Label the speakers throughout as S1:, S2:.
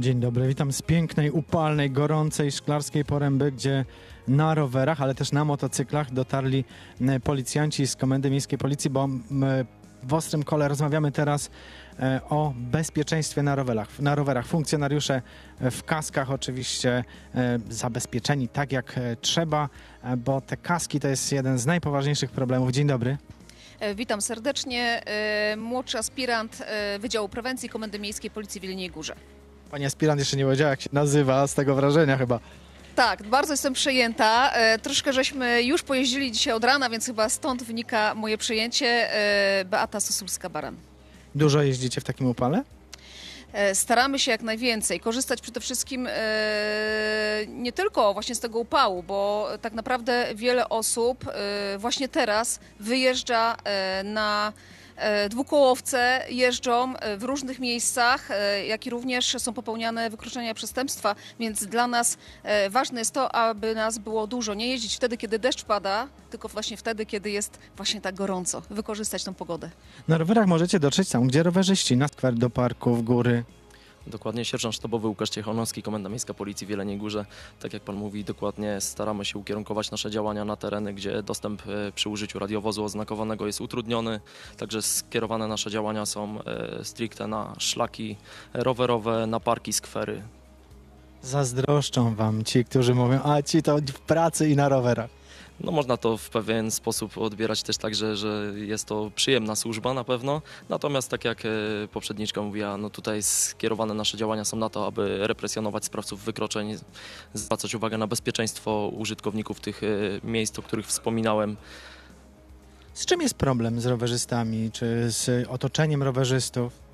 S1: Dzień dobry, witam z pięknej, upalnej, gorącej Szklarskiej Poręby, gdzie na rowerach, ale też na motocyklach dotarli e, policjanci z Komendy Miejskiej Policji, bo m, w Ostrym Kole rozmawiamy teraz e, o bezpieczeństwie na rowerach. Na rowerach funkcjonariusze e, w kaskach oczywiście e, zabezpieczeni tak jak e, trzeba, e, bo te kaski to jest jeden z najpoważniejszych problemów. Dzień dobry.
S2: E, Witam serdecznie. E, Młodszy aspirant e, Wydziału Prewencji Komendy Miejskiej Policji w Jeleniej Górze.
S1: Pani aspirant jeszcze nie powiedziała, jak się nazywa, z tego wrażenia chyba.
S2: Tak, bardzo jestem przejęta. E, Troszkę żeśmy już pojeździli dzisiaj od rana, więc chyba stąd wynika moje przejęcie. E, Beata Sosulska-Baran.
S1: Dużo jeździcie w takim upale?
S2: E, Staramy się jak najwięcej korzystać przede wszystkim e, nie tylko właśnie z tego upału, bo tak naprawdę wiele osób e, właśnie teraz wyjeżdża e, na dwukołowce, jeżdżą e, w różnych miejscach, e, jak i również są popełniane wykroczenia przestępstwa, więc dla nas e, ważne jest to, aby nas było dużo. Nie jeździć wtedy, kiedy deszcz pada, tylko właśnie wtedy, kiedy jest właśnie tak gorąco. Wykorzystać tą pogodę.
S1: Na rowerach możecie dotrzeć tam, gdzie rowerzyści, na skwer do parku, w góry.
S3: Dokładnie sierżant sztabowy Łukasz Ciechanowski, Komenda Miejska Policji w Jeleniej Górze. Tak jak pan mówi, dokładnie staramy się ukierunkować nasze działania na tereny, gdzie dostęp e, przy użyciu radiowozu oznakowanego jest utrudniony. Także skierowane nasze działania są e, stricte na szlaki rowerowe, na parki, skwery.
S1: Zazdroszczą wam ci, którzy mówią, a ci to w pracy i na rowerach.
S3: No można to w pewien sposób odbierać też tak, że, że jest to przyjemna służba na pewno. Natomiast tak jak e, poprzedniczka mówiła, no tutaj skierowane nasze działania są na to, aby represjonować sprawców wykroczeń, zwracać uwagę na bezpieczeństwo użytkowników tych e, miejsc, o których wspominałem.
S1: Z czym jest problem z rowerzystami, czy z otoczeniem rowerzystów?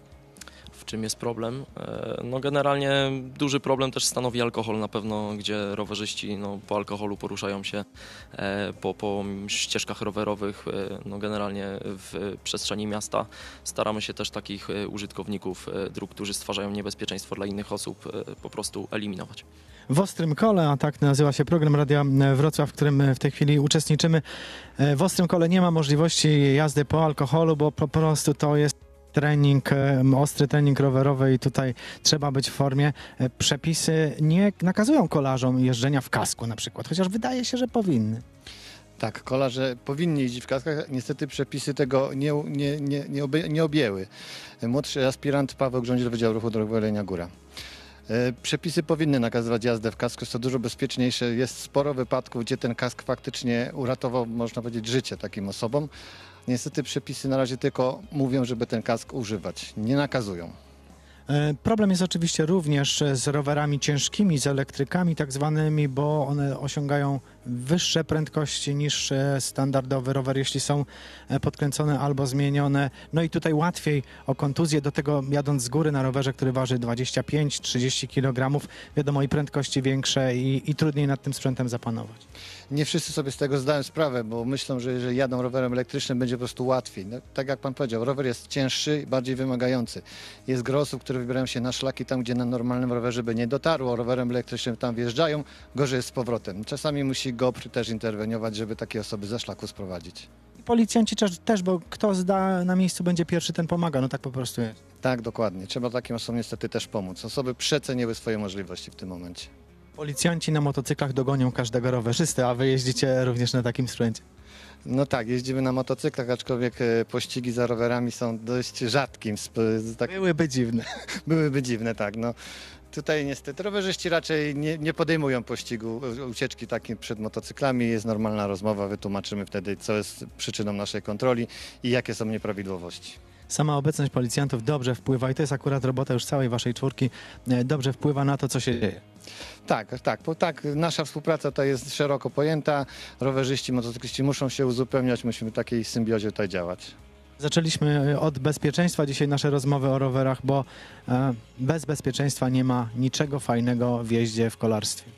S3: Czym jest problem? E, No generalnie duży problem też stanowi alkohol na pewno, gdzie rowerzyści no, po alkoholu poruszają się e, po, po ścieżkach rowerowych, e, no generalnie w przestrzeni miasta. Staramy się też takich użytkowników dróg, którzy stwarzają niebezpieczeństwo dla innych osób, po prostu eliminować.
S1: W Ostrym Kole, a tak nazywa się program Radia Wrocław, w którym w tej chwili uczestniczymy. W Ostrym Kole nie ma możliwości jazdy po alkoholu, bo po prostu to jest trening, e, ostry trening rowerowy i tutaj trzeba być w formie. E, Przepisy nie nakazują kolarzom jeżdżenia w kasku na przykład, chociaż wydaje się, że powinny.
S4: Tak, kolarze powinni jeździć w kaskach. Niestety przepisy tego nie, nie, nie, nie, obie, nie objęły. Młodszy aspirant Paweł Grządziel Wydział Ruchu Drogowego Góra. E, Przepisy powinny nakazywać jazdę w kasku, jest to dużo bezpieczniejsze. Jest sporo wypadków, gdzie ten kask faktycznie uratował, można powiedzieć, życie takim osobom. Niestety przepisy na razie tylko mówią, żeby ten kask używać, nie nakazują.
S1: E, Problem jest oczywiście również z rowerami ciężkimi, z elektrykami tak zwanymi, bo one osiągają wyższe prędkości niż e, standardowy rower, jeśli są e, podkręcone albo zmienione. No i tutaj łatwiej o kontuzję, do tego jadąc z góry na rowerze, który waży 25-30 kg, wiadomo i prędkości większe i, i trudniej nad tym sprzętem zapanować.
S4: Nie wszyscy sobie z tego zdają sprawę, bo myślą, że jeżeli jadą rowerem elektrycznym, będzie po prostu łatwiej. No, tak jak pan powiedział, rower jest cięższy i bardziej wymagający. Jest gro osób, które wybierają się na szlaki tam, gdzie na normalnym rowerze by nie dotarło. Rowerem elektrycznym tam wjeżdżają, gorzej jest z powrotem. Czasami musi GOPR też interweniować, żeby takie osoby ze szlaku sprowadzić.
S1: I policjanci też, też, bo kto zda na miejscu będzie pierwszy, ten pomaga, no tak po prostu jest.
S4: Tak, dokładnie. Trzeba takim osobom niestety też pomóc. Osoby przeceniły swoje możliwości w tym momencie.
S1: Policjanci na motocyklach dogonią każdego rowerzystę, a wy jeździcie również na takim sprzęcie.
S4: No tak, jeździmy na motocyklach, aczkolwiek e, pościgi za rowerami są dość rzadkim. sp- Tak,
S1: Byłyby dziwne.
S4: byłyby dziwne, tak. No. Tutaj niestety rowerzyści raczej nie, nie podejmują pościgu, e, ucieczki takiej przed motocyklami. Jest normalna rozmowa, wytłumaczymy wtedy, co jest przyczyną naszej kontroli i jakie są nieprawidłowości.
S1: Sama obecność policjantów dobrze wpływa i to jest akurat robota już całej waszej czwórki, e, dobrze wpływa na to, co się dzieje.
S4: Tak, tak, bo tak, nasza współpraca to jest szeroko pojęta. Rowerzyści, motocykliści muszą się uzupełniać, musimy w takiej symbiozie tutaj działać.
S1: Zaczęliśmy e, od bezpieczeństwa dzisiaj nasze rozmowy o rowerach, bo e, bez bezpieczeństwa nie ma niczego fajnego w jeździe w kolarstwie.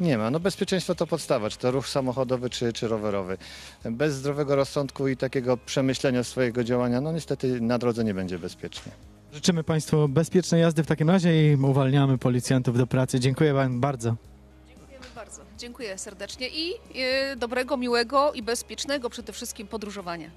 S4: Nie ma. No bezpieczeństwo to podstawa, czy to ruch samochodowy, czy, czy rowerowy. Bez zdrowego rozsądku i takiego przemyślenia swojego działania, no niestety na drodze nie będzie bezpiecznie.
S1: Życzymy Państwu bezpiecznej jazdy w takim razie i uwalniamy policjantów do pracy. Dziękuję Wam bardzo.
S2: Dziękujemy bardzo. Dziękuję serdecznie i e, dobrego, miłego i bezpiecznego przede wszystkim podróżowania.